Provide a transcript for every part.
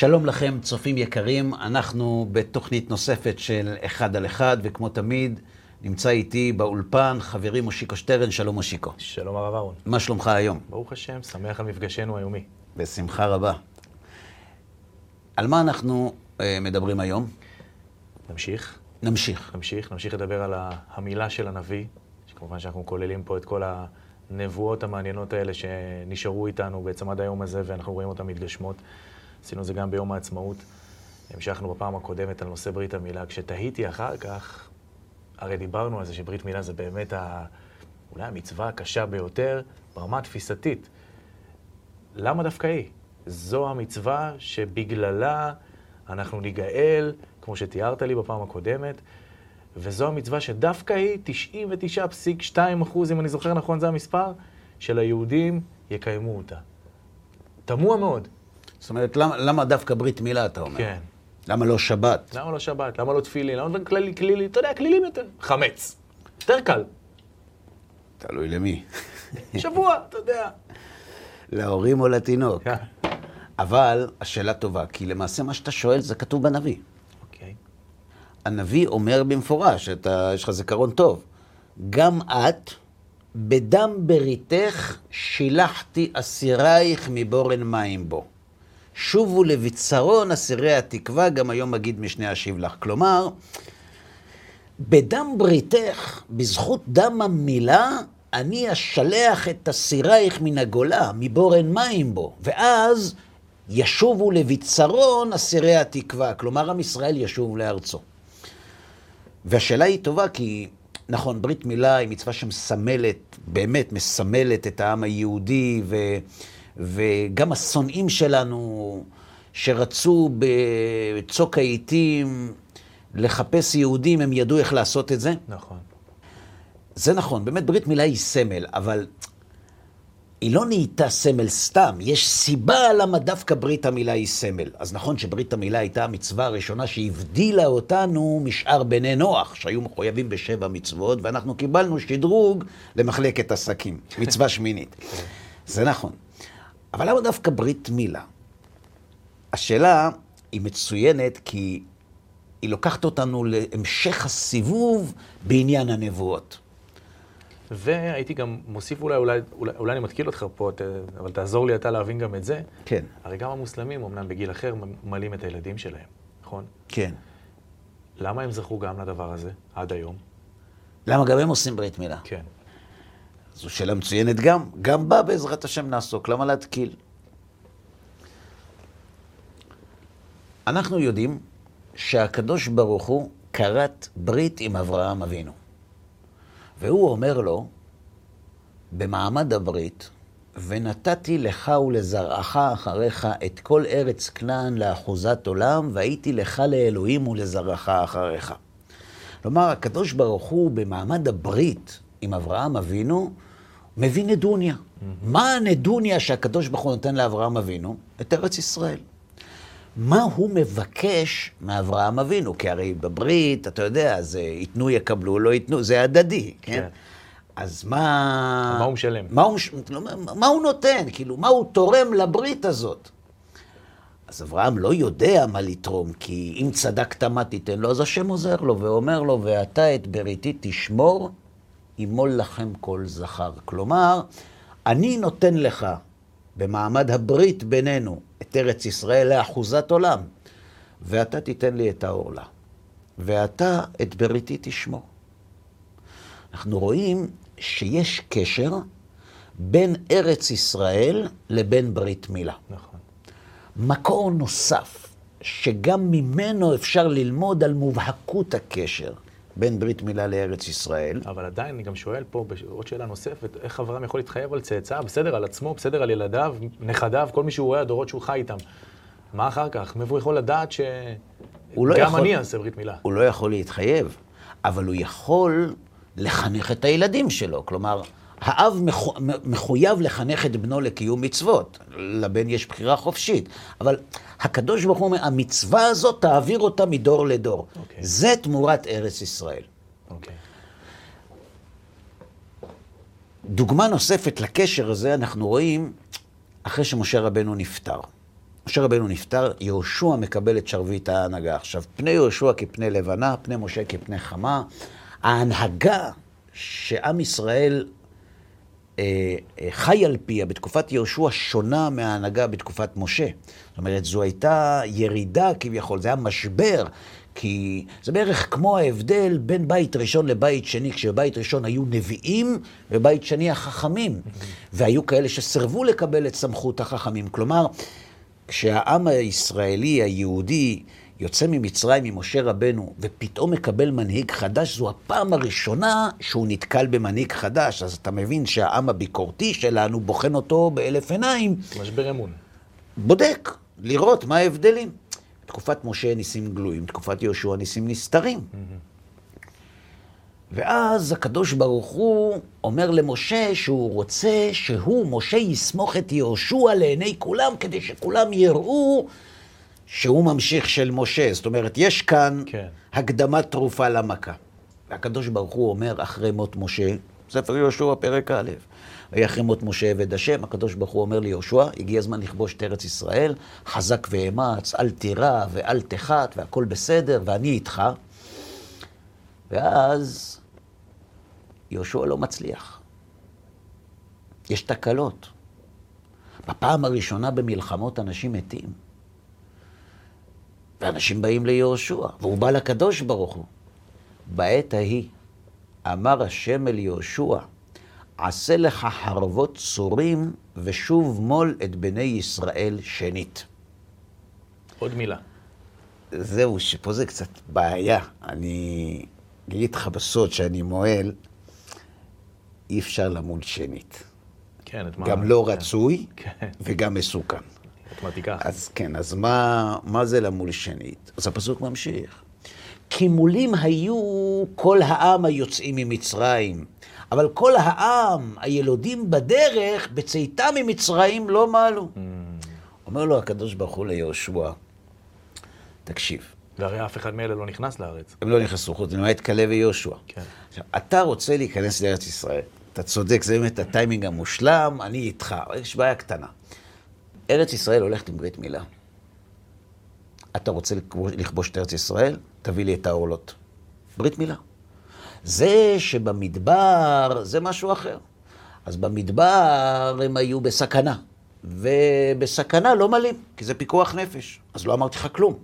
שלום לכם, צופים יקרים. אנחנו בתוכנית נוספת של אחד על אחד, וכמו תמיד, נמצא איתי באולפן חברי מושיקו שטרן. שלום מושיקו. שלום הרב אהרון. מה שלומך היום? ברוך השם, שמח על מפגשנו היומי. בשמחה רבה. על מה אנחנו uh, מדברים היום? נמשיך. נמשיך. נמשיך, נמשיך לדבר על המילה של הנביא, שכמובן שאנחנו כוללים פה את כל הנבואות המעניינות האלה שנשארו איתנו בעצם עד היום הזה, ואנחנו רואים אותן מתגשמות. עשינו את זה גם ביום העצמאות. המשכנו בפעם הקודמת על נושא ברית המילה. כשתהיתי אחר כך, הרי דיברנו על זה שברית מילה זה באמת ה... אולי המצווה הקשה ביותר ברמה התפיסתית. למה דווקא היא? זו המצווה שבגללה אנחנו ניגאל, כמו שתיארת לי בפעם הקודמת, וזו המצווה שדווקא היא, 99.2 אחוז, אם אני זוכר נכון זה המספר, של היהודים יקיימו אותה. תמוה מאוד. זאת אומרת, למה, למה דווקא ברית מילה, אתה אומר? כן. למה לא שבת? למה לא שבת? למה לא תפילין? למה לא כללי, כלילי? אתה יודע, כלילים יותר. חמץ. יותר קל. תלוי למי. שבוע, אתה יודע. להורים או לתינוק. כן. אבל השאלה טובה, כי למעשה מה שאתה שואל זה כתוב בנביא. אוקיי. הנביא אומר במפורש, אתה, יש לך זיכרון טוב, גם את, בדם בריתך שילחתי אסירייך מבורן מים בו. שובו לבצרון אסירי התקווה, גם היום אגיד משנה אשיב לך. כלומר, בדם בריתך, בזכות דם המילה, אני אשלח את אסירייך מן הגולה, מבורן מים בו, ואז ישובו לבצרון אסירי התקווה. כלומר, עם ישראל ישוב לארצו. והשאלה היא טובה, כי נכון, ברית מילה היא מצווה שמסמלת, באמת מסמלת את העם היהודי, ו, וגם השונאים שלנו, שרצו בצוק העיתים לחפש יהודים, הם ידעו איך לעשות את זה. נכון. זה נכון, באמת ברית מילה היא סמל, אבל היא לא נהייתה סמל סתם, יש סיבה למה דווקא ברית המילה היא סמל. אז נכון שברית המילה הייתה המצווה הראשונה שהבדילה אותנו משאר בני נוח, שהיו מחויבים בשבע מצוות, ואנחנו קיבלנו שדרוג למחלקת עסקים, מצווה שמינית. זה נכון. אבל למה דווקא ברית מילה? השאלה היא מצוינת כי היא לוקחת אותנו להמשך הסיבוב בעניין הנבואות. והייתי גם מוסיף אולי, אולי, אולי, אולי אני מתקיל אותך פה, ת, אבל תעזור לי אתה להבין גם את זה. כן. הרי גם המוסלמים, אמנם בגיל אחר, ממלאים את הילדים שלהם, נכון? כן. למה הם זכו גם לדבר הזה עד היום? למה גם הם עושים ברית מילה? כן. זו שאלה מצוינת גם. גם בה בעזרת השם נעסוק. למה להתקיל? אנחנו יודעים שהקדוש ברוך הוא כרת ברית עם אברהם אבינו. והוא אומר לו, במעמד הברית, ונתתי לך ולזרעך אחריך את כל ארץ כנען לאחוזת עולם, והייתי לך לאלוהים ולזרעך אחריך. כלומר, הקדוש ברוך הוא במעמד הברית עם אברהם אבינו, מביא נדוניה. Mm-hmm. מה הנדוניה שהקדוש ברוך הוא נותן לאברהם אבינו? את ארץ ישראל. מה הוא מבקש מאברהם אבינו? כי הרי בברית, אתה יודע, זה ייתנו יקבלו, לא ייתנו, זה הדדי, כן? כן. אז מה... מה הוא משלם? מה הוא, מה הוא נותן? כאילו, מה הוא תורם לברית הזאת? אז אברהם לא יודע מה לתרום, כי אם צדקת מה תיתן לו, אז השם עוזר לו ואומר לו, ואתה את בריתי תשמור, ימול לכם כל זכר. כלומר, אני נותן לך במעמד הברית בינינו את ארץ ישראל לאחוזת עולם, ואתה תיתן לי את העורלה, ואתה את בריתי תשמור. אנחנו רואים שיש קשר בין ארץ ישראל לבין ברית מילה. נכון. מקור נוסף, שגם ממנו אפשר ללמוד על מובהקות הקשר בין ברית מילה לארץ ישראל. אבל עדיין, אני גם שואל פה, עוד שאלה נוספת, איך אברהם יכול להתחייב על צאצאיו? בסדר, על עצמו, בסדר, על ילדיו, נכדיו, כל מי שהוא רואה, הדורות שהוא חי איתם. מה אחר כך? מאיפה הוא יכול לדעת שגם לא יכול... אני אעשה ברית מילה? הוא לא יכול להתחייב, אבל הוא יכול לחנך את הילדים שלו. כלומר, האב מחויב לחנך את בנו לקיום מצוות. לבן יש בחירה חופשית. אבל הקדוש ברוך הוא אומר, המצווה הזאת, תעביר אותה מדור לדור. Okay. אוקיי. זה תמורת ארץ ישראל. Okay. אוקיי. דוגמה נוספת לקשר הזה אנחנו רואים אחרי שמשה רבנו נפטר. משה רבנו נפטר, יהושע מקבל את שרביט ההנהגה. עכשיו, פני יהושע כפני לבנה, פני משה כפני חמה. ההנהגה שעם ישראל חי על פיה בתקופת יהושע שונה מההנהגה בתקופת משה. זאת אומרת, זו הייתה ירידה כביכול, זה היה משבר, כי זה בערך כמו ההבדל בין בית ראשון לבית שני, כשבבית ראשון היו נביאים ובית שני החכמים, והיו כאלה שסרבו לקבל את סמכות החכמים. כלומר, כשהעם הישראלי, היהודי, יוצא ממצרים עם משה רבנו, ופתאום מקבל מנהיג חדש, זו הפעם הראשונה שהוא נתקל במנהיג חדש. אז אתה מבין שהעם הביקורתי שלנו בוחן אותו באלף עיניים. משבר אמון. בודק, לראות מה ההבדלים. תקופת משה ניסים גלויים, תקופת יהושע ניסים נסתרים. ואז הקדוש ברוך הוא אומר למשה שהוא רוצה שהוא, משה, יסמוך את יהושע לעיני כולם, כדי שכולם יראו שהוא ממשיך של משה. זאת אומרת, יש כאן כן. הקדמת תרופה למכה. והקדוש ברוך הוא אומר אחרי מות משה, ספר יהושע, פרק א', ויהי אחרי מות משה עבד השם, הקדוש ברוך הוא אומר ליהושע, הגיע הזמן לכבוש את ארץ ישראל, חזק ואמץ, אל תירא ואל תחת, והכל בסדר, ואני איתך. ואז יהושע לא מצליח. יש תקלות. בפעם הראשונה במלחמות אנשים מתים. ואנשים באים ליהושע, והוא בא לקדוש ברוך הוא. בעת ההיא אמר השם אל יהושע, עשה לך חרבות צורים ושוב מול את בני ישראל שנית. עוד מילה. זהו, שפה זה קצת בעיה. אני אגיד לך בסוד שאני מועל, אי אפשר למול שנית. כן, את מה... גם לא כן. רצוי כן, וגם מסוכן. את מה תיקח? אז כן, אז מה, מה זה למול שנית? אז הפסוק ממשיך. כי מולים היו כל העם היוצאים ממצרים, אבל כל העם הילודים בדרך, בצאתם ממצרים לא מעלו. Mm. אומר לו הקדוש ברוך הוא ליהושע, תקשיב, והרי אף אחד מאלה לא נכנס לארץ. הם לא נכנסו חוץ למעט כלב ויהושע. כן. עכשיו, אתה רוצה להיכנס לארץ ישראל, אתה צודק, זה באמת הטיימינג המושלם, אני איתך, יש בעיה קטנה. ארץ ישראל הולכת עם ברית מילה. אתה רוצה לכבוש- את ארץ ישראל? תביא לי את העורלות. ברית מילה. זה שבמדבר זה משהו אחר. אז במדבר הם היו בסכנה, ובסכנה לא מלאים, כי זה פיקוח נפש. אז לא אמרתי לך כלום.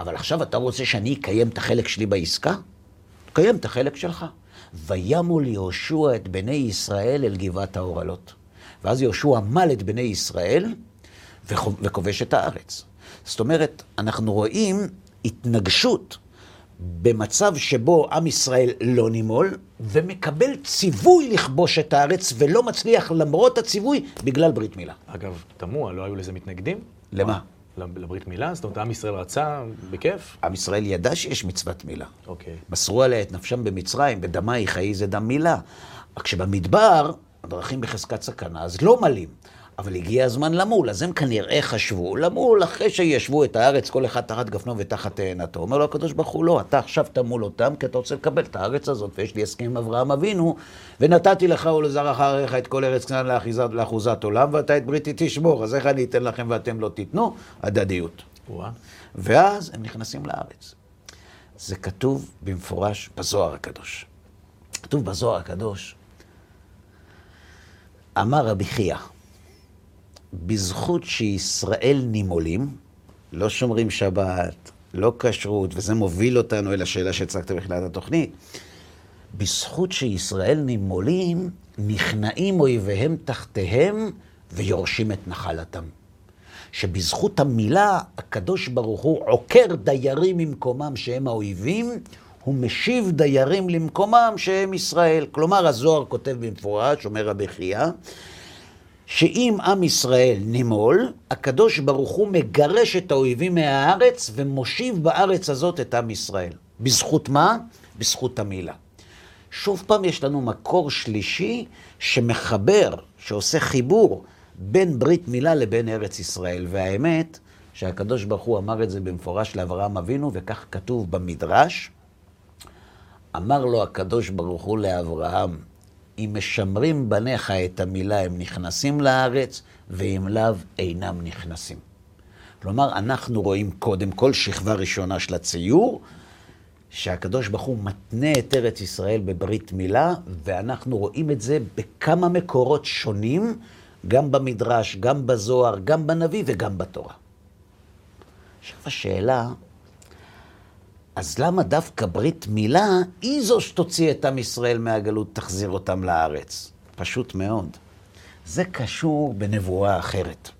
אבל עכשיו אתה רוצה שאני אקיים את החלק שלי בעסקה? תקיים את החלק שלך. וימול יהושע את בני ישראל אל גבעת האורלות. ואז יהושע מל את בני ישראל וכובש את הארץ. זאת אומרת, אנחנו רואים התנגשות במצב שבו עם ישראל לא נימול, ומקבל ציווי לכבוש את הארץ, ולא מצליח למרות הציווי בגלל ברית מילה. אגב, תמוה, לא היו לזה מתנגדים? למה? לב- לברית מילה? זאת אומרת, עם ישראל רצה בכיף? עם ישראל ידע שיש מצוות מילה. אוקיי. מסרו עליה את נפשם במצרים, בדמי חיי זה דם מילה. רק שבמדבר, הדרכים בחזקת סכנה, אז לא מלים. אבל הגיע הזמן למול, אז הם כנראה חשבו למול אחרי שישבו את הארץ, כל אחד תחת גפנו ותחת תאנתו. אומר לו הקדוש ברוך הוא, לא, אתה עכשיו תמול אותם, כי אתה רוצה לקבל את הארץ הזאת, ויש לי הסכם עם אברהם אבינו, ונתתי לך ולזרע אחריך את כל ארץ כנען לאחוזת עולם, ואתה את בריתי תשמור, אז איך אני אתן לכם ואתם לא תיתנו? הדדיות. ואז הם נכנסים לארץ. זה כתוב במפורש בזוהר הקדוש. כתוב בזוהר הקדוש, אמר רבי חייא, בזכות שישראל נימולים, לא שומרים שבת, לא כשרות, וזה מוביל אותנו אל השאלה שהצגת בתחילת התוכנית, בזכות שישראל נימולים, נכנעים אויביהם תחתיהם ויורשים את נחלתם. שבזכות המילה, הקדוש ברוך הוא עוקר דיירים ממקומם שהם האויבים, הוא משיב דיירים למקומם שהם ישראל. כלומר, הזוהר כותב במפורש, אומר חייא, שאם עם ישראל נימול, הקדוש ברוך הוא מגרש את האויבים מהארץ ומושיב בארץ הזאת את עם ישראל. בזכות מה? בזכות המילה. שוב פעם יש לנו מקור שלישי שמחבר, שעושה חיבור בין ברית מילה לבין ארץ ישראל. והאמת, שהקדוש ברוך הוא אמר את זה במפורש לאברהם אבינו, וכך כתוב במדרש. אמר לו הקדוש ברוך הוא לאברהם, אם משמרים בניך את המילה, הם נכנסים לארץ, ואם לאו, אינם נכנסים. כלומר, אנחנו רואים קודם כל שכבה ראשונה של הציור, שהקדוש ברוך הוא מתנה את ארץ ישראל בברית מילה, ואנחנו רואים את זה בכמה מקורות שונים, גם במדרש, גם בזוהר, גם בנביא וגם בתורה. עכשיו השאלה, אז למה דווקא ברית מילה היא זו שתוציא את עם ישראל מהגלות, תחזיר אותם לארץ? פשוט מאוד. זה קשור בנבואה אחרת.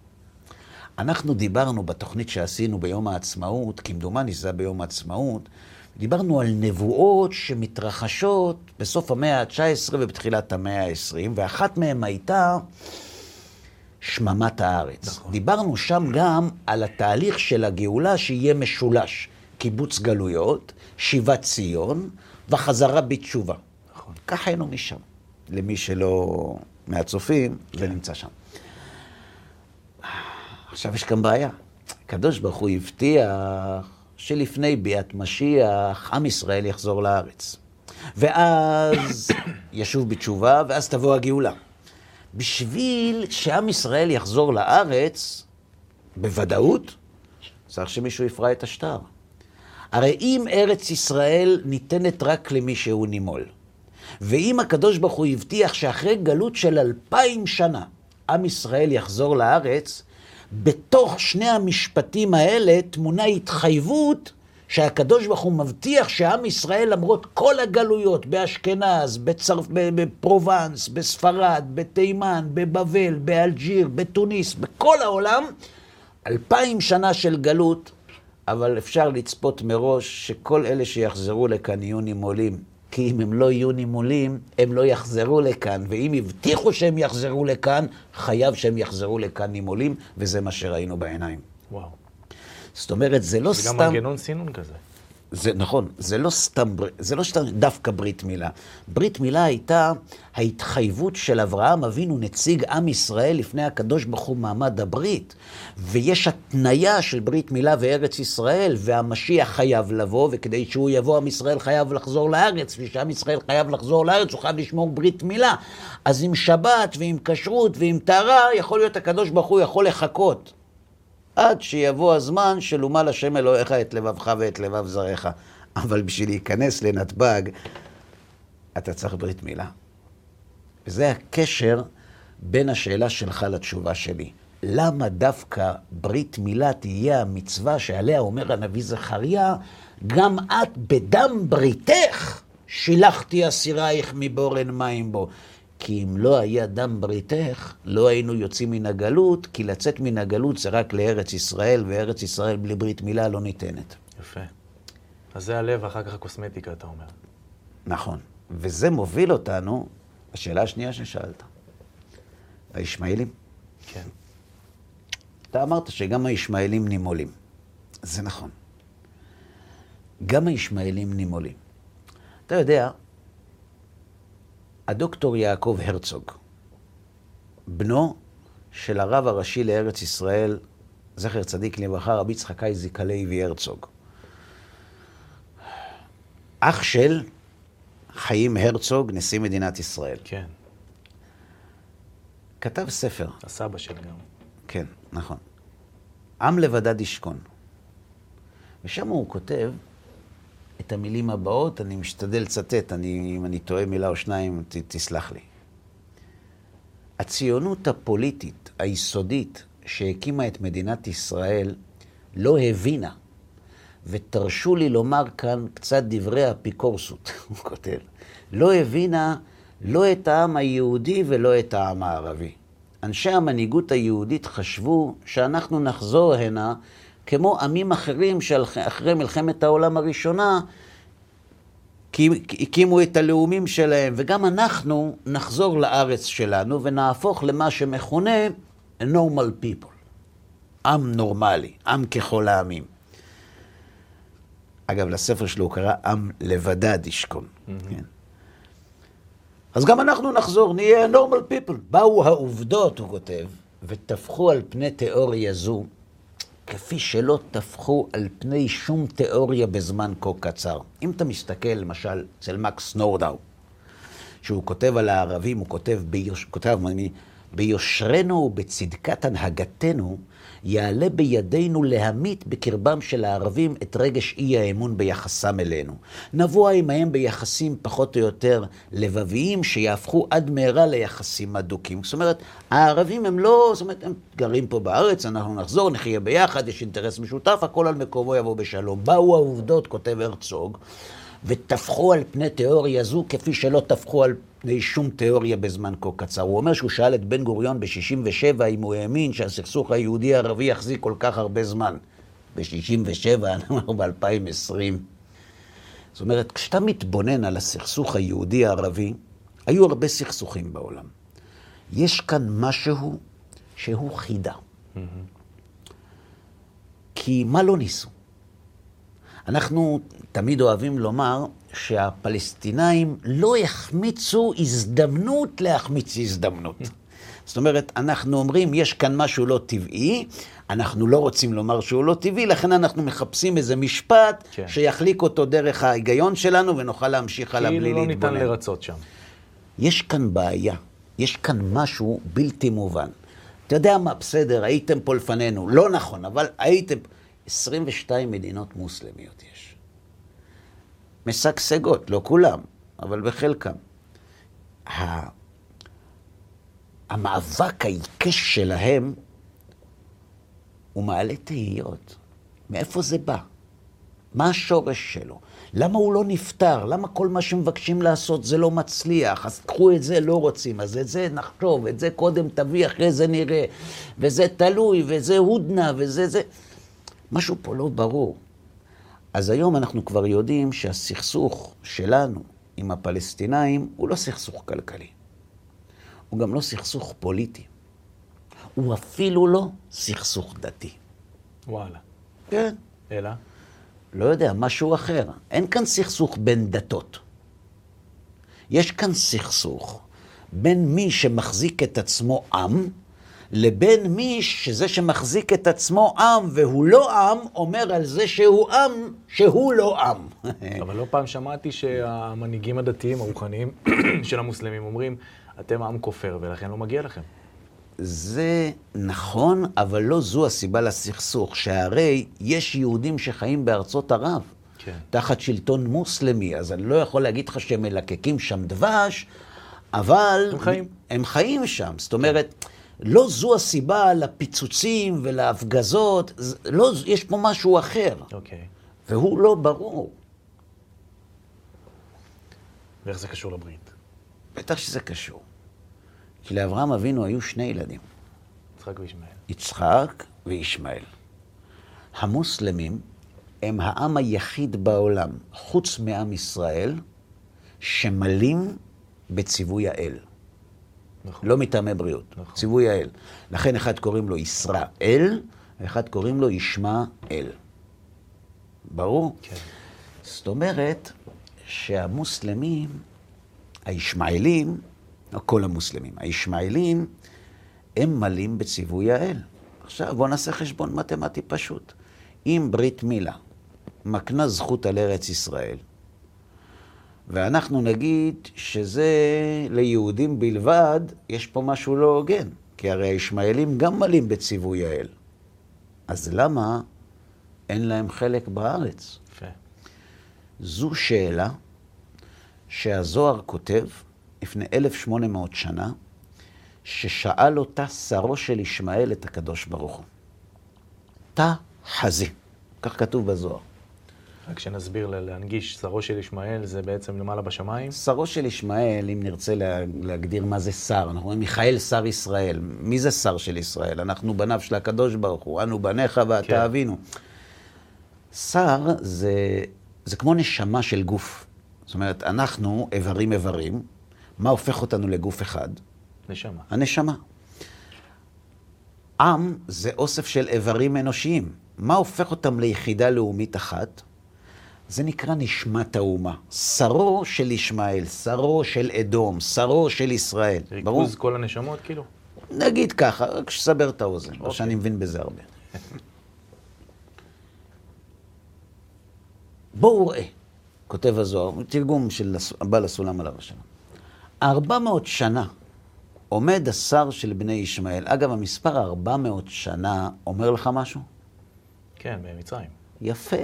אנחנו דיברנו בתוכנית שעשינו ביום העצמאות, כמדומני שזה היה ביום העצמאות, דיברנו על נבואות שמתרחשות בסוף המאה ה-19 ובתחילת המאה ה-20, ואחת מהן הייתה שממת הארץ. נכון. דיברנו שם גם על התהליך של הגאולה שיהיה משולש. קיבוץ גלויות, שיבת ציון וחזרה בתשובה. נכון. כך היינו משם. למי שלא מהצופים, כן. זה נמצא שם. עכשיו יש כאן בעיה. הקדוש ברוך הוא הבטיח שלפני ביאת משיח, עם ישראל יחזור לארץ. ואז ישוב בתשובה, ואז תבוא הגאולה. בשביל שעם ישראל יחזור לארץ, בוודאות, צריך שמישהו יפרע את השטר. הרי אם ארץ ישראל ניתנת רק למי שהוא נימול, ואם הקדוש ברוך הוא הבטיח שאחרי גלות של אלפיים שנה, עם ישראל יחזור לארץ, בתוך שני המשפטים האלה טמונה התחייבות שהקדוש ברוך הוא מבטיח שעם ישראל, למרות כל הגלויות, באשכנז, בצרפ... בפרובנס, בספרד, בתימן, בבבל, באלג'יר, בתוניס, בכל העולם, אלפיים שנה של גלות, אבל אפשר לצפות מראש שכל אלה שיחזרו לכאן יהיו נימולים. כי אם הם לא יהיו נימולים, הם לא יחזרו לכאן. ואם הבטיחו שהם יחזרו לכאן, חייב שהם יחזרו לכאן נימולים, וזה מה שראינו בעיניים. וואו. זאת אומרת, זה לא זה סתם... גם מנגנון סינון כזה. זה נכון, זה לא סתם, זה לא סתם דווקא ברית מילה. ברית מילה הייתה ההתחייבות של אברהם אבינו, נציג עם ישראל לפני הקדוש ברוך הוא מעמד הברית. ויש התניה של ברית מילה וארץ ישראל, והמשיח חייב לבוא, וכדי שהוא יבוא, עם ישראל חייב לחזור לארץ, ושעם ישראל חייב לחזור לארץ, הוא חייב לשמור ברית מילה. אז עם שבת ועם כשרות ועם טהרה, יכול להיות הקדוש ברוך הוא יכול לחכות. עד שיבוא הזמן של אומה לשם אלוהיך את לבבך ואת לבב זרעך. אבל בשביל להיכנס לנתב"ג, אתה צריך ברית מילה. וזה הקשר בין השאלה שלך לתשובה שלי. למה דווקא ברית מילה תהיה המצווה שעליה אומר הנביא זכריה, גם את בדם בריתך שילחתי אסירייך מבורן מים בו. כי אם לא היה דם בריתך, לא היינו יוצאים מן הגלות, כי לצאת מן הגלות זה רק לארץ ישראל, וארץ ישראל בלי ברית מילה לא ניתנת. יפה. אז זה הלב, ואחר כך הקוסמטיקה, אתה אומר. נכון. וזה מוביל אותנו לשאלה השנייה ששאלת. הישמעאלים. כן. אתה אמרת שגם הישמעאלים נימולים. זה נכון. גם הישמעאלים נימולים. אתה יודע, הדוקטור יעקב הרצוג, בנו של הרב הראשי לארץ ישראל, זכר צדיק לברכה, רבי יצחק אייזיק הלוי הרצוג. אח של חיים הרצוג, נשיא מדינת ישראל. כן. כתב ספר, הסבא של גם. כן, נכון. עם לבדד ישכון. ושם הוא כותב את המילים הבאות, אני משתדל לצטט, אני, אם אני טועה מילה או שניים, ת, תסלח לי. הציונות הפוליטית היסודית שהקימה את מדינת ישראל לא הבינה, ותרשו לי לומר כאן קצת דברי אפיקורסות, הוא כותב, לא הבינה לא את העם היהודי ולא את העם הערבי. אנשי המנהיגות היהודית חשבו שאנחנו נחזור הנה כמו עמים אחרים שאחרי מלחמת העולם הראשונה הקימו את הלאומים שלהם, וגם אנחנו נחזור לארץ שלנו ונהפוך למה שמכונה normal people, עם נורמלי, עם ככל העמים. אגב, לספר שלו הוא קרא עם לבדד ישכון. Mm-hmm. כן. אז גם אנחנו נחזור, נהיה normal people. באו העובדות, הוא כותב, וטפחו על פני תיאוריה זו, כפי שלא טפחו על פני שום תיאוריה בזמן כה קצר. אם אתה מסתכל, למשל, אצל מקס נורדאו, שהוא כותב על הערבים, הוא כותב, ביוש... כותב ביושרנו ובצדקת הנהגתנו, יעלה בידינו להמית בקרבם של הערבים את רגש אי האמון ביחסם אלינו. נבוא עמהם ביחסים פחות או יותר לבביים, שיהפכו עד מהרה ליחסים אדוקים. זאת אומרת, הערבים הם לא, זאת אומרת, הם גרים פה בארץ, אנחנו נחזור, נחיה ביחד, יש אינטרס משותף, הכל על מקומו יבוא בשלום. באו העובדות, כותב הרצוג, וטפחו על פני תיאוריה זו כפי שלא טפחו על פני שום תיאוריה בזמן כה קצר. הוא אומר שהוא שאל את בן גוריון ב-67' אם הוא האמין שהסכסוך היהודי-ערבי יחזיק כל כך הרבה זמן. ב-67', אנחנו ב-2020. זאת אומרת, כשאתה מתבונן על הסכסוך היהודי-ערבי, היו הרבה סכסוכים בעולם. יש כאן משהו שהוא חידה. כי מה לא ניסו? אנחנו תמיד אוהבים לומר שהפלסטינאים לא יחמיצו הזדמנות להחמיץ הזדמנות. זאת אומרת, אנחנו אומרים, יש כאן משהו לא טבעי, אנחנו לא רוצים לומר שהוא לא טבעי, לכן אנחנו מחפשים איזה משפט כן. שיחליק אותו דרך ההיגיון שלנו ונוכל להמשיך הלאה בלי כאילו לא ניתן להתבונן. לרצות שם. יש כאן בעיה, יש כאן משהו בלתי מובן. אתה יודע מה, בסדר, הייתם פה לפנינו, לא נכון, אבל הייתם... 22 מדינות מוסלמיות. משגשגות, לא כולם, אבל בחלקם. המאבק העיקש שלהם, הוא מעלה תהיות. מאיפה זה בא? מה השורש שלו? למה הוא לא נפתר? למה כל מה שמבקשים לעשות זה לא מצליח? אז קחו את זה, לא רוצים, אז את זה נחשוב, את זה קודם תביא, אחרי זה נראה, וזה תלוי, וזה הודנה, וזה זה... משהו פה לא ברור. אז היום אנחנו כבר יודעים שהסכסוך שלנו עם הפלסטינאים הוא לא סכסוך כלכלי. הוא גם לא סכסוך פוליטי. הוא אפילו לא סכסוך דתי. וואלה. כן. אלא? לא יודע, משהו אחר. אין כאן סכסוך בין דתות. יש כאן סכסוך בין מי שמחזיק את עצמו עם, לבין מי שזה שמחזיק את עצמו עם והוא לא עם, אומר על זה שהוא עם, שהוא לא עם. אבל לא פעם שמעתי שהמנהיגים הדתיים, הרוחניים של המוסלמים אומרים, אתם עם כופר ולכן לא מגיע לכם. זה נכון, אבל לא זו הסיבה לסכסוך, שהרי יש יהודים שחיים בארצות ערב, כן. תחת שלטון מוסלמי, אז אני לא יכול להגיד לך שהם מלקקים שם דבש, אבל... הם חיים. הם חיים שם, זאת אומרת, לא זו הסיבה לפיצוצים ולהפגזות, לא, יש פה משהו אחר, אוקיי. והוא לא ברור. ואיך זה קשור לברית? בטח שזה קשור. כי לאברהם אבינו היו שני ילדים. יצחק וישמעאל. יצחק וישמעאל. המוסלמים הם העם היחיד בעולם, חוץ מעם ישראל, שמלים בציווי האל. נכון. לא מטעמי בריאות, נכון. ציווי האל. לכן אחד קוראים לו ישראל, ואחד קוראים לו ישמעאל. ברור? כן. זאת אומרת שהמוסלמים, הישמעאלים, לא כל המוסלמים, הישמעאלים, הם מלאים בציווי האל. עכשיו בואו נעשה חשבון מתמטי פשוט. אם ברית מילה מקנה זכות על ארץ ישראל, ואנחנו נגיד שזה ליהודים בלבד, יש פה משהו לא הוגן, כי הרי הישמעאלים גם מלאים בציווי האל. אז למה אין להם חלק בארץ? יפה. זו שאלה שהזוהר כותב לפני 1,800 שנה, ששאל אותה שרו של ישמעאל את הקדוש ברוך הוא. תא חזי, כך כתוב בזוהר. רק שנסביר, להנגיש, שרו של ישמעאל זה בעצם למעלה בשמיים. שרו של ישמעאל, אם נרצה לה- להגדיר מה זה שר, אנחנו אומרים מיכאל שר ישראל. מי זה שר של ישראל? אנחנו בניו של הקדוש ברוך הוא, אנו בניך ואתה כן. אבינו. שר זה, זה כמו נשמה של גוף. זאת אומרת, אנחנו איברים איברים, מה הופך אותנו לגוף אחד? נשמה. הנשמה. עם זה אוסף של איברים אנושיים. מה הופך אותם ליחידה לאומית אחת? זה נקרא נשמת האומה. שרו של ישמעאל, שרו של אדום, שרו של ישראל. ברור? ריכוז כל הנשמות, כאילו? נגיד ככה, רק שסבר את האוזן, לא אוקיי. שאני מבין בזה הרבה. בואו ראה, כותב הזוהר, תרגום של הבעל הסולם עליו השלום. ארבע מאות שנה עומד השר של בני ישמעאל. אגב, המספר 400 שנה אומר לך משהו? כן, במצרים. יפה.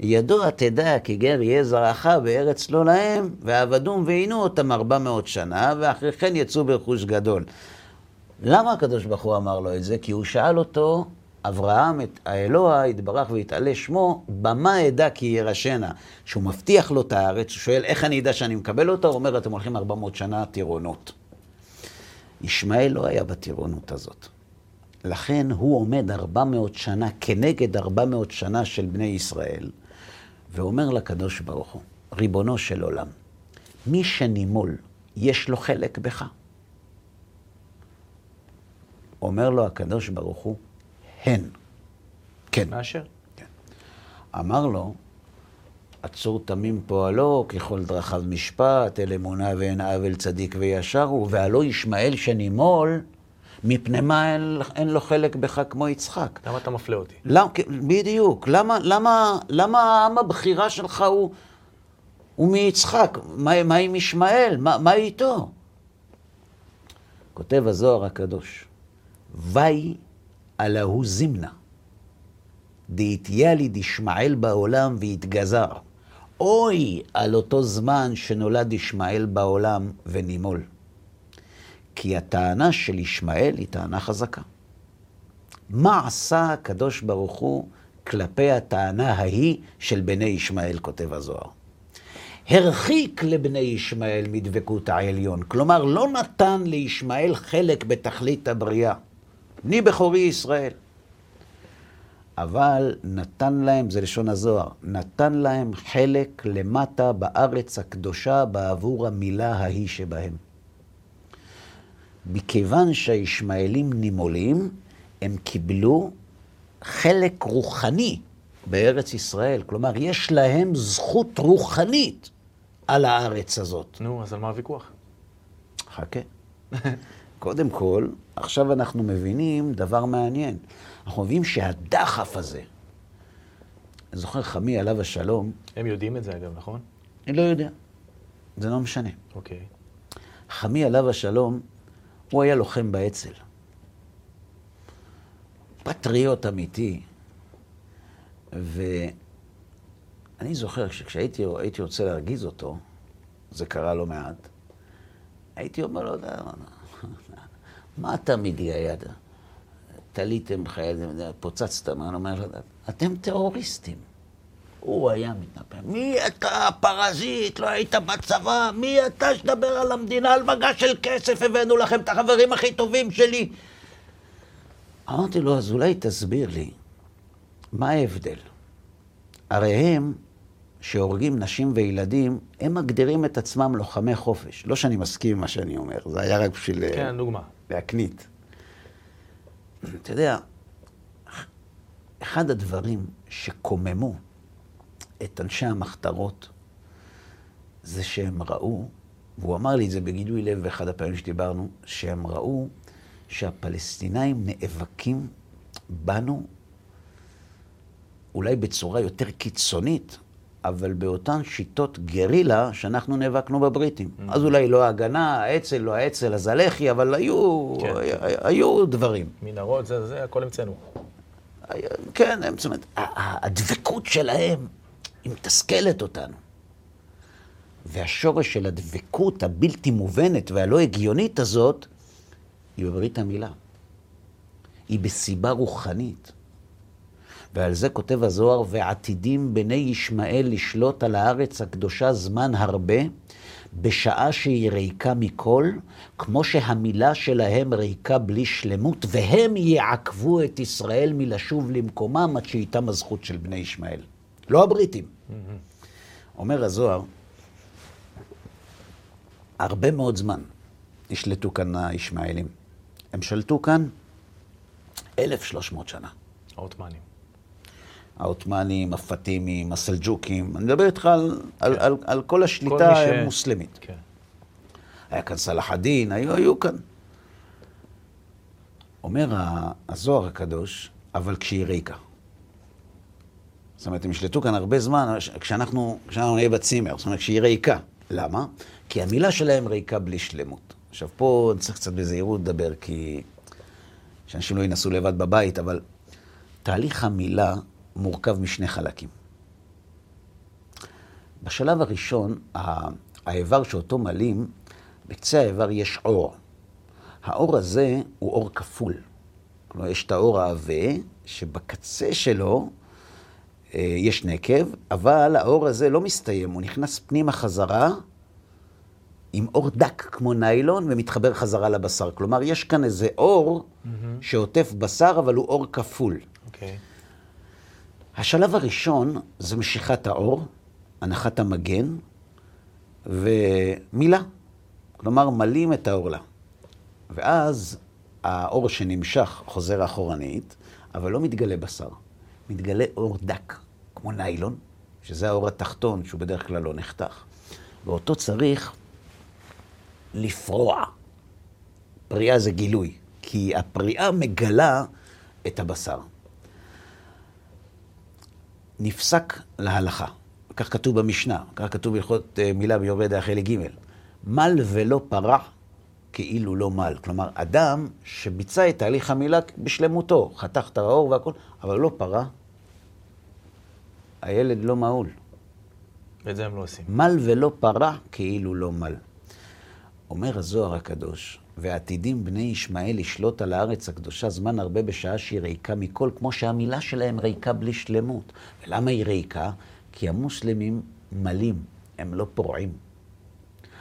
ידוע תדע כי גר יהיה זרעך בארץ לא להם, ועבדום ועינו אותם 400 שנה, ואחרי כן יצאו ברכוש גדול. למה הקדוש ברוך הוא אמר לו את זה? כי הוא שאל אותו, אברהם, את האלוה, יתברך ויתעלה שמו, במה אדע כי ירשנה? שהוא מבטיח לו את הארץ, הוא שואל, איך אני אדע שאני מקבל אותה? הוא אומר, אתם הולכים 400 שנה טירונות. ישמעאל לא היה בטירונות הזאת. לכן הוא עומד 400 שנה כנגד 400 שנה של בני ישראל, ואומר לקדוש ברוך הוא, ריבונו של עולם, מי שנימול, יש לו חלק בך. אומר לו הקדוש ברוך הוא, הן. כן. מאשר. אמר לו, עצור תמים פועלו, ככל דרכיו משפט, אל אמונה ואין עוול צדיק וישר הוא, והלא ישמעאל שנימול, מפני מה אין, אין לו חלק בך כמו יצחק. למה אתה מפלה אותי? למה, בדיוק. למה, למה, למה העם הבחירה שלך הוא, הוא מיצחק? מה, מה עם ישמעאל? מה, מה איתו? כותב הזוהר הקדוש, וי על ההוא זימנה, דאיתיה לי דשמעאל בעולם והתגזר. אוי על אותו זמן שנולד ישמעאל בעולם ונימול. כי הטענה של ישמעאל היא טענה חזקה. מה עשה הקדוש ברוך הוא כלפי הטענה ההיא של בני ישמעאל, כותב הזוהר? הרחיק לבני ישמעאל מדבקות העליון. כלומר, לא נתן לישמעאל חלק בתכלית הבריאה. בני בכורי ישראל. אבל נתן להם, זה לשון הזוהר, נתן להם חלק למטה בארץ הקדושה בעבור המילה ההיא שבהם. מכיוון שהישמעאלים נימולים, הם קיבלו חלק רוחני בארץ ישראל. כלומר, יש להם זכות רוחנית על הארץ הזאת. נו, אז על מה הוויכוח? חכה. קודם כל, עכשיו אנחנו מבינים דבר מעניין. אנחנו מבינים שהדחף הזה, אני זוכר חמי עליו השלום, הם יודעים את זה אגב, נכון? אני לא יודע, זה לא משנה. אוקיי. חמי עליו השלום, הוא היה לוחם באצ"ל. פטריוט אמיתי. ואני זוכר שכשהייתי הייתי רוצה להרגיז אותו, זה קרה לא מעט, הייתי אומר לו, מה אתה מתגייד? תליתם חיילים, פוצצתם, אני אומר אתם טרוריסטים. הוא היה מתנפל. מי אתה, פרזיט? לא היית בצבא? מי אתה שתדבר על המדינה? על מגש של כסף הבאנו לכם את החברים הכי טובים שלי. אמרתי לו, אז אולי תסביר לי, מה ההבדל? הרי הם, שהורגים נשים וילדים, הם מגדירים את עצמם לוחמי חופש. לא שאני מסכים עם מה שאני אומר, זה היה רק בשביל... כן, דוגמה. להקנית. אתה יודע, אחד הדברים שקוממו את אנשי המחתרות זה שהם ראו, והוא אמר לי את זה בגילוי לב באחד הפעמים שדיברנו, שהם ראו שהפלסטינאים נאבקים בנו אולי בצורה יותר קיצונית, אבל באותן שיטות גרילה שאנחנו נאבקנו בבריטים. Mm-hmm. אז אולי לא ההגנה, האצ"ל, לא האצ"ל, אז הלח"י, אבל היו, כן. היו דברים. מנהרות, זה, זה, הכל המצאנו. כן, זאת אומרת, הדבקות שלהם היא מתסכלת אותנו. והשורש של הדבקות הבלתי מובנת והלא הגיונית הזאת, היא בברית המילה. היא בסיבה רוחנית. ועל זה כותב הזוהר, ועתידים בני ישמעאל לשלוט על הארץ הקדושה זמן הרבה, בשעה שהיא ריקה מכל, כמו שהמילה שלהם ריקה בלי שלמות, והם יעכבו את ישראל מלשוב למקומם עד שאיתם הזכות של בני ישמעאל. לא הבריטים. אומר הזוהר, הרבה מאוד זמן נשלטו כאן הישמעאלים. הם שלטו כאן 1,300 שנה. העות'מאנים. העות'מאנים, הפטימים, הסלג'וקים. אני מדבר איתך על, כן. על, על, על כל השליטה כל ש... המוסלמית. כן. היה כאן סלאח א-דין, היו, היו כאן. אומר הזוהר הקדוש, אבל כשהיא ריקה. זאת אומרת, הם ישלטו כאן הרבה זמן כשאנחנו, כשאנחנו נהיה בצימר, זאת אומרת, כשהיא ריקה. למה? כי המילה שלהם ריקה בלי שלמות. עכשיו, פה צריך קצת בזהירות לדבר, כי... שאנשים לא ינסו לבד בבית, אבל תהליך המילה מורכב משני חלקים. בשלב הראשון, האיבר שאותו מלים, בקצה האיבר יש אור. האור הזה הוא אור כפול. כלומר, יש את האור העבה, שבקצה שלו יש נקב, אבל האור הזה לא מסתיים, הוא נכנס פנימה חזרה עם אור דק כמו ניילון ומתחבר חזרה לבשר. כלומר, יש כאן איזה אור mm-hmm. שעוטף בשר, אבל הוא אור כפול. Okay. אוקיי. השלב הראשון זה משיכת האור, הנחת המגן ומילה. כלומר, מלים את העורלה. ואז האור שנמשך חוזר אחורנית, אבל לא מתגלה בשר. מתגלה אור דק, כמו ניילון, שזה האור התחתון, שהוא בדרך כלל לא נחתך. ואותו צריך לפרוע. פריאה זה גילוי, כי הפריאה מגלה את הבשר. נפסק להלכה. כך כתוב במשנה, כך כתוב בהלכות אה, מילה ביורד אחרי לג' מל ולא פרע כאילו לא מל. כלומר, אדם שביצע את תהליך המילה בשלמותו, חתך את האור והכל, אבל לא פרע, הילד לא מעול. ואת זה הם לא עושים. מל ולא פרע כאילו לא מל. אומר הזוהר הקדוש, ועתידים בני ישמעאל לשלוט על הארץ הקדושה זמן הרבה בשעה שהיא ריקה מכל, כמו שהמילה שלהם ריקה בלי שלמות. ולמה היא ריקה? כי המוסלמים מלים, הם לא פורעים.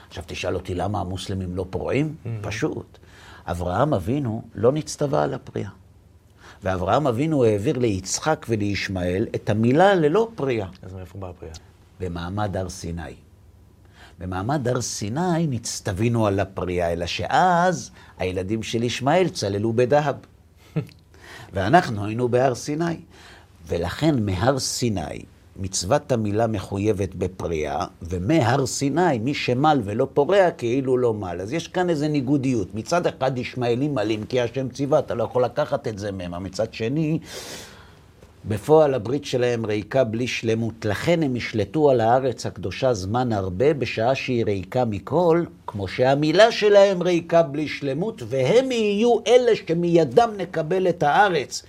עכשיו תשאל אותי למה המוסלמים לא פורעים? Mm-hmm. פשוט. אברהם אבינו לא נצטווה על הפריאה. ואברהם אבינו העביר ליצחק ולישמעאל את המילה ללא פריאה. אז מאיפה באה הפריאה? במעמד הר סיני. במעמד הר סיני נצטווינו על הפריאה, אלא שאז הילדים של ישמעאל צללו בדהב. ואנחנו היינו בהר סיני. ולכן מהר סיני מצוות המילה מחויבת בפריאה, ומהר סיני, מי שמל ולא פורע, כאילו לא מל. אז יש כאן איזו ניגודיות. מצד אחד ישמעאלים מלים, כי השם ציווה, אתה לא יכול לקחת את זה מהם. מצד שני, בפועל הברית שלהם ריקה בלי שלמות. לכן הם ישלטו על הארץ הקדושה זמן הרבה, בשעה שהיא ריקה מכל, כמו שהמילה שלהם ריקה בלי שלמות, והם יהיו אלה שמידם נקבל את הארץ.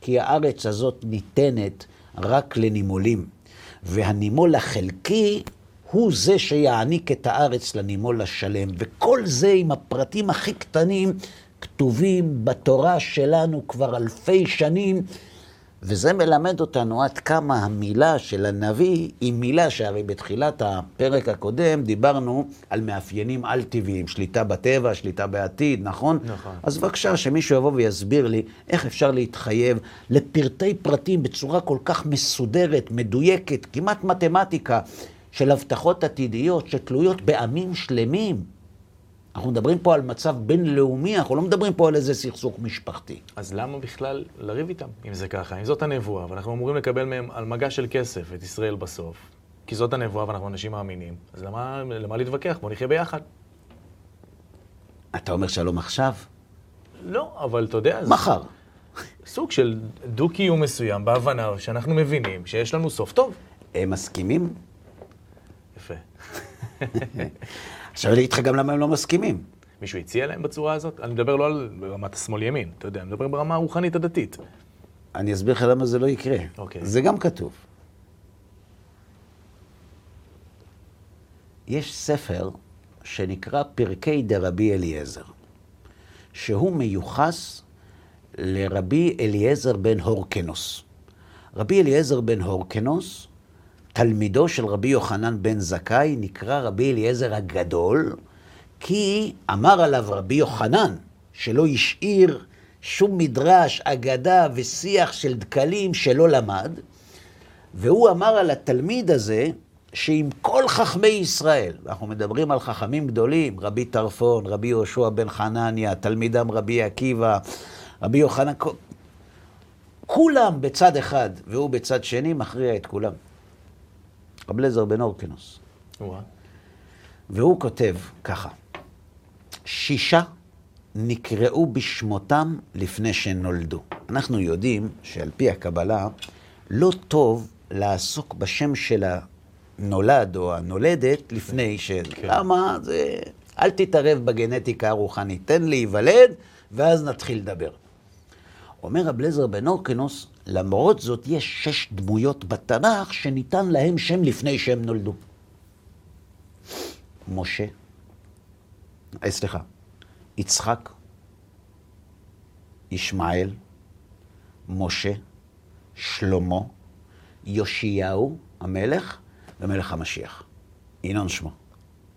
כי הארץ הזאת ניתנת רק לנימולים. והנימול החלקי הוא זה שיעניק את הארץ לנימול השלם. וכל זה עם הפרטים הכי קטנים כתובים בתורה שלנו כבר אלפי שנים. וזה מלמד אותנו עד כמה המילה של הנביא היא מילה שהרי בתחילת הפרק הקודם דיברנו על מאפיינים על-טבעיים, שליטה בטבע, שליטה בעתיד, נכון? נכון. אז בבקשה שמישהו יבוא ויסביר לי איך אפשר להתחייב לפרטי פרטים בצורה כל כך מסודרת, מדויקת, כמעט מתמטיקה, של הבטחות עתידיות שתלויות בעמים שלמים. אנחנו מדברים פה על מצב בינלאומי, אנחנו לא מדברים פה על איזה סכסוך משפחתי. אז למה בכלל לריב איתם, אם זה ככה? אם זאת הנבואה, ואנחנו אמורים לקבל מהם על מגע של כסף את ישראל בסוף, כי זאת הנבואה ואנחנו אנשים מאמינים, אז למה, למה להתווכח? בואו נחיה ביחד. אתה אומר שלום עכשיו? לא, אבל אתה יודע... מחר. סוג של דו-קיום מסוים, בהבנה שאנחנו מבינים שיש לנו סוף טוב. הם מסכימים? יפה. עכשיו אני אגיד לך גם למה הם לא מסכימים. מישהו הציע להם בצורה הזאת? אני מדבר לא על רמת השמאל-ימין, אתה יודע, אני מדבר ברמה הרוחנית הדתית. אני אסביר לך למה זה לא יקרה. אוקיי. זה גם כתוב. יש ספר שנקרא פרקי דרבי אליעזר, שהוא מיוחס לרבי אליעזר בן הורקנוס. רבי אליעזר בן הורקנוס תלמידו של רבי יוחנן בן זכאי נקרא רבי אליעזר הגדול, כי אמר עליו רבי יוחנן, שלא השאיר שום מדרש, אגדה ושיח של דקלים שלא למד, והוא אמר על התלמיד הזה, שעם כל חכמי ישראל, אנחנו מדברים על חכמים גדולים, רבי טרפון, רבי יהושע בן חנניה, תלמידם רבי עקיבא, רבי יוחנן, כולם בצד אחד והוא בצד שני מכריע את כולם. רב אליעזר בן אורקנוס. והוא כותב ככה, שישה נקראו בשמותם לפני שנולדו. אנחנו יודעים שעל פי הקבלה, לא טוב לעסוק בשם של הנולד או הנולדת לפני ש... כן. למה? זה אל תתערב בגנטיקה הרוחנית, תן להיוולד, ואז נתחיל לדבר. אומר רב לזר בן אורקנוס, למרות זאת יש שש דמויות בתנ"ך שניתן להם שם לפני שהם נולדו. משה, אה, סליחה, יצחק, ישמעאל, משה, שלמה, יאשיהו המלך ומלך המשיח. ינון שמו,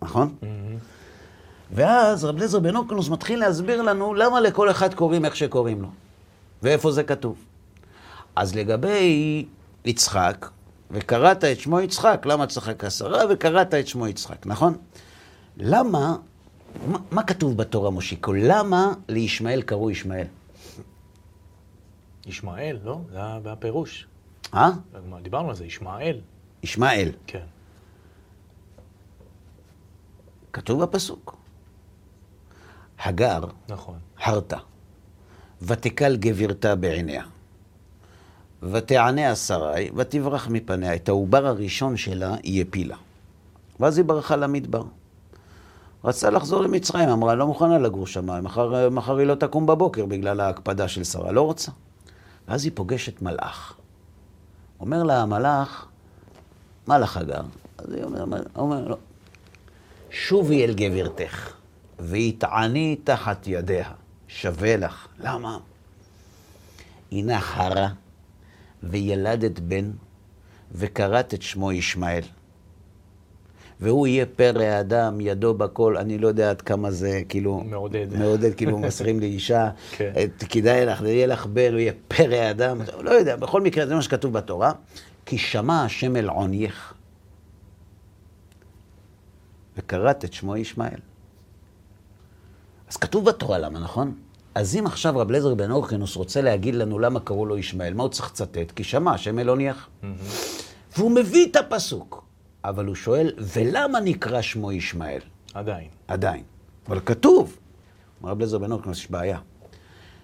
נכון? ואז רב לזר בן אורקנוס מתחיל להסביר לנו למה לכל אחד קוראים איך שקוראים לו, ואיפה זה כתוב. אז לגבי יצחק, וקראת את שמו יצחק, למה צחק עשרה, וקראת את שמו יצחק, נכון? למה, מה, מה כתוב בתורה מושיקו? למה לישמעאל קראו ישמעאל? ישמעאל, לא? זה היה הפירוש. אה? דיברנו על זה, ישמעאל. ישמעאל. כן. כתוב בפסוק. הגר, נכון. הרתה, ותקל גבירתה בעיניה, ותענה השרי, ותברח מפניה. את העובר הראשון שלה היא הפילה. ואז היא ברחה למדבר. רצתה לחזור למצרים, אמרה, לא מוכנה לגור שם, מחר, מחר היא לא תקום בבוקר בגלל ההקפדה של שרה, לא רוצה. ואז היא פוגשת מלאך. אומר לה המלאך, מה לך הגר? אז היא אומרת, אומר, לא. שובי אל גבירתך, והתעני תחת ידיה, שווה לך. למה? הנה הרה, וילדת בן, וקראת את שמו ישמעאל. והוא יהיה פרא האדם, ידו בכל, אני לא יודע עד כמה זה, כאילו... מעודד. מעודד, כאילו מוסרים לאישה, כן. את- כדאי לך, יהיה לך בן, הוא יהיה פרא האדם, לא יודע, בכל מקרה, זה מה שכתוב בתורה, כי שמע השם אל עונייך, וקראת את שמו ישמעאל. אז כתוב בתורה למה, נכון? אז אם עכשיו רב לזר בן אורקנוס רוצה להגיד לנו למה קראו לו ישמעאל, מה הוא צריך לצטט? כי שמע השם אל עונייך. והוא מביא את הפסוק, אבל הוא שואל, ולמה נקרא שמו ישמעאל? עדיין. עדיין. אבל כתוב, אומר רב לזר בן אורקנוס, יש בעיה.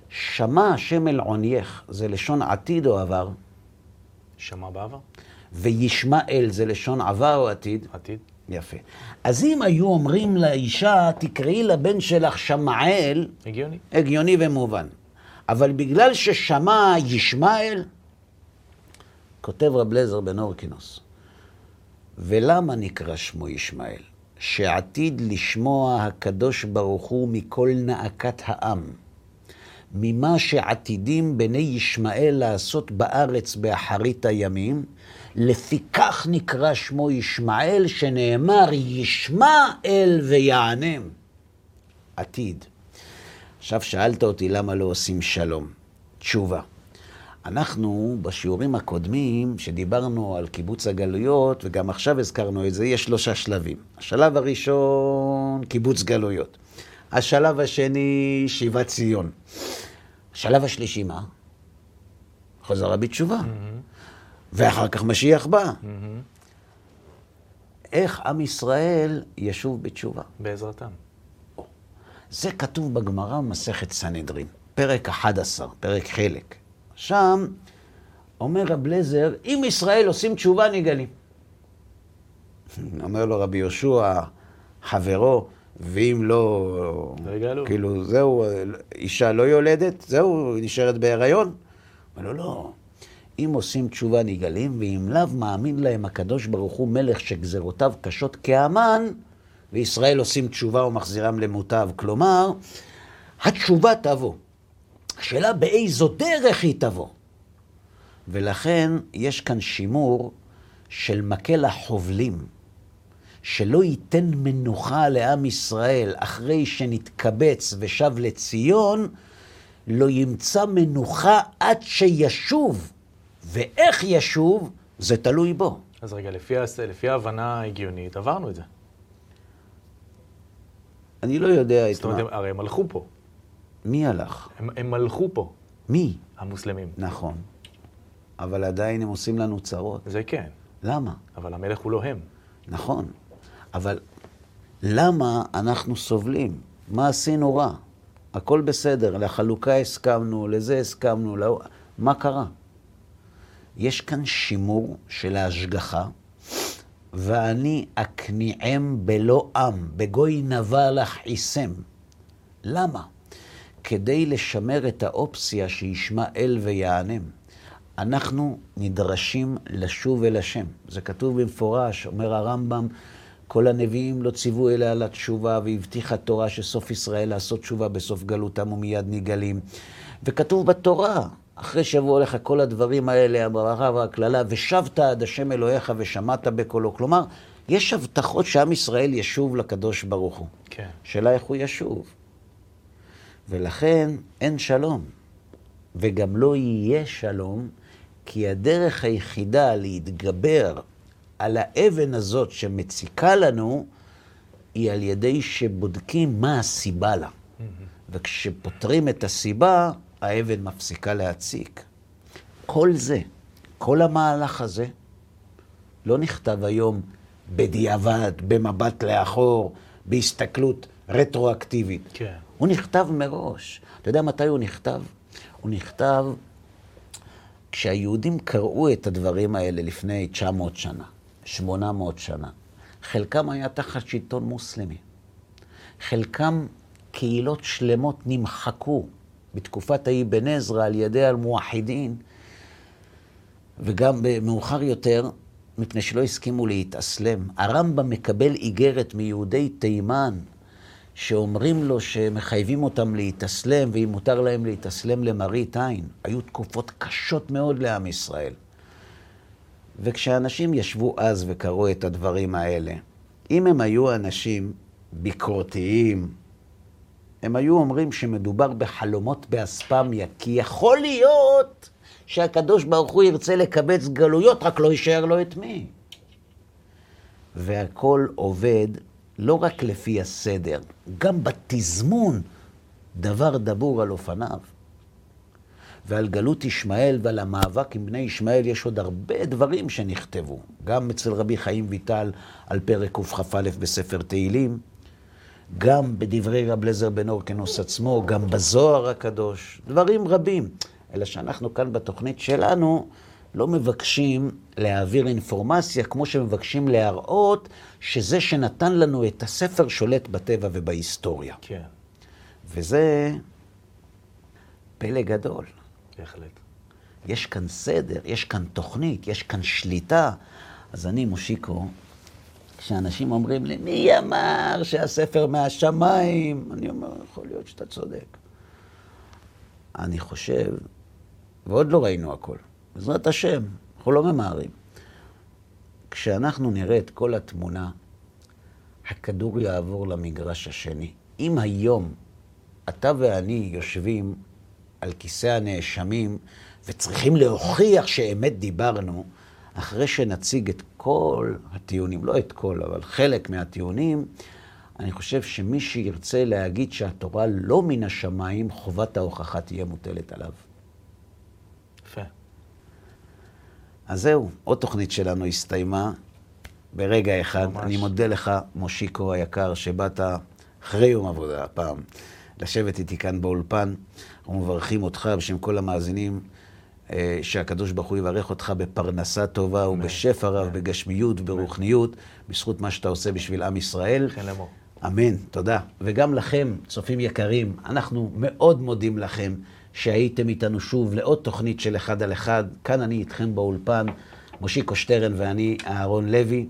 שמע השם אל עונייך, זה לשון עתיד או עבר, שמע בעבר? וישמעאל זה לשון עבר או עתיד? עתיד? יפה. אז אם היו אומרים לאישה, תקראי לבן שלך שמעאל, הגיוני. הגיוני ומובן. אבל בגלל ששמע ישמעאל, כותב רב לזר בן אורקינוס, ולמה נקרא שמו ישמעאל? שעתיד לשמוע הקדוש ברוך הוא מכל נאקת העם, ממה שעתידים בני ישמעאל לעשות בארץ באחרית הימים, לפיכך נקרא שמו ישמעאל, שנאמר ישמע אל ויענם. עתיד. עכשיו שאלת אותי למה לא עושים שלום. תשובה. אנחנו בשיעורים הקודמים, שדיברנו על קיבוץ הגלויות, וגם עכשיו הזכרנו את זה, יש שלושה שלבים. השלב הראשון, קיבוץ גלויות. השלב השני, שיבת ציון. השלב השלישי, מה? חזרה בתשובה. ואחר כך משיח בא. איך עם ישראל ישוב בתשובה? בעזרתם. זה כתוב בגמרא במסכת סנהדרין, פרק 11, פרק חלק. שם אומר רב לזר, אם ישראל עושים תשובה, נגלים. אומר לו רבי יהושע, חברו, ואם לא... לא. כאילו, זהו, אישה לא יולדת, זהו, נשארת בהיריון? אומר לו, לא. אם עושים תשובה נגאלים, ואם לאו מאמין להם הקדוש ברוך הוא מלך שגזרותיו קשות כאמן, וישראל עושים תשובה ומחזירם למוטב. כלומר, התשובה תבוא. השאלה באיזו דרך היא תבוא. ולכן יש כאן שימור של מקל החובלים, שלא ייתן מנוחה לעם ישראל אחרי שנתקבץ ושב לציון, לא ימצא מנוחה עד שישוב. ואיך ישוב, זה תלוי בו. אז רגע, לפי, לפי ההבנה ההגיונית, עברנו את זה. אני לא יודע את זאת אומרת, מה. הרי הם הלכו פה. מי הלך? הם, הם מלכו פה, מי? המוסלמים. נכון. אבל עדיין הם עושים לנו צרות. זה כן, למה? אבל המלך הוא לא הם. נכון. אבל למה אנחנו סובלים? מה עשינו רע? הכל בסדר, לחלוקה הסכמנו, לזה הסכמנו, לא... מה קרה? יש כאן שימור של ההשגחה, ואני אכניעם בלא עם, בגוי נבל אכעיסם. למה? כדי לשמר את האופציה שישמע אל ויענם. אנחנו נדרשים לשוב אל השם. זה כתוב במפורש, אומר הרמב"ם, כל הנביאים לא ציוו אלא על התשובה, והבטיחה תורה שסוף ישראל לעשות תשובה בסוף גלותם ומיד נגלים. וכתוב בתורה, אחרי שיבואו לך כל הדברים האלה, הברכה והקללה, ושבת עד השם אלוהיך ושמעת בקולו. כלומר, יש הבטחות שעם ישראל ישוב לקדוש ברוך הוא. כן. שאלה איך הוא ישוב. ולכן אין שלום, וגם לא יהיה שלום, כי הדרך היחידה להתגבר על האבן הזאת שמציקה לנו, היא על ידי שבודקים מה הסיבה לה. וכשפותרים את הסיבה, האבן מפסיקה להציק. כל זה, כל המהלך הזה, לא נכתב היום בדיעבד, במבט לאחור, בהסתכלות רטרואקטיבית. כן. הוא נכתב מראש. אתה יודע מתי הוא נכתב? הוא נכתב כשהיהודים קראו את הדברים האלה לפני 900 שנה, 800 שנה. חלקם היה תחת שלטון מוסלמי. חלקם קהילות שלמות נמחקו בתקופת האבן עזרא על ידי המואחידין, וגם מאוחר יותר, מפני שלא הסכימו להתאסלם. הרמב"ם מקבל איגרת מיהודי תימן, שאומרים לו שמחייבים אותם להתאסלם, ואם מותר להם להתאסלם למראית עין. היו תקופות קשות מאוד לעם ישראל. וכשאנשים ישבו אז וקראו את הדברים האלה, אם הם היו אנשים ביקורתיים, הם היו אומרים שמדובר בחלומות באספמיה, כי יכול להיות שהקדוש ברוך הוא ירצה לקבץ גלויות, רק לא יישאר לו את מי. והכל עובד לא רק לפי הסדר, גם בתזמון, דבר דבור על אופניו. ועל גלות ישמעאל ועל המאבק עם בני ישמעאל יש עוד הרבה דברים שנכתבו. גם אצל רבי חיים ויטל על פרק קכ"א בספר תהילים, גם בדברי רב לזר בן אורקנוס עצמו, גם בזוהר הקדוש, דברים רבים. אלא שאנחנו כאן בתוכנית שלנו לא מבקשים להעביר אינפורמציה כמו שמבקשים להראות שזה שנתן לנו את הספר שולט בטבע ובהיסטוריה. כן, וזה פלא גדול. בהחלט. יש כאן סדר, יש כאן תוכנית, יש כאן שליטה. אז אני, מושיקו, כשאנשים אומרים לי, מי אמר שהספר מהשמיים? אני אומר, יכול להיות שאתה צודק. אני חושב, ועוד לא ראינו הכל, בעזרת השם, אנחנו לא ממהרים. כשאנחנו נראה את כל התמונה, הכדור יעבור למגרש השני. אם היום אתה ואני יושבים על כיסא הנאשמים וצריכים להוכיח שאמת דיברנו, אחרי שנציג את כל הטיעונים, לא את כל, אבל חלק מהטיעונים, אני חושב שמי שירצה להגיד שהתורה לא מן השמיים, חובת ההוכחה תהיה מוטלת עליו. יפה. אז זהו, עוד תוכנית שלנו הסתיימה ברגע אחד. ממש. אני מודה לך, מושיקו היקר, שבאת אחרי יום עבודה הפעם, לשבת איתי כאן באולפן. אנחנו מברכים אותך בשם כל המאזינים, שהקדוש ברוך הוא יברך אותך בפרנסה טובה ובשפע רב, בגשמיות וברוחניות, בזכות מה שאתה עושה בשביל עם ישראל. כן. אמן, תודה. וגם לכם, צופים יקרים, אנחנו מאוד מודים לכם שהייתם איתנו שוב לעוד תוכנית של אחד על אחד. כאן אני איתכם באולפן, מושיקו שטרן ואני, אהרון לוי.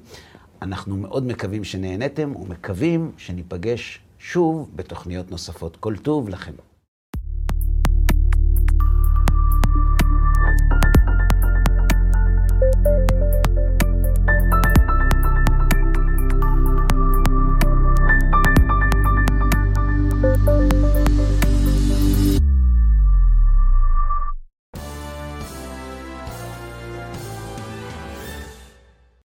אנחנו מאוד מקווים שנהנתם ומקווים שניפגש שוב בתוכניות נוספות. כל טוב לכם.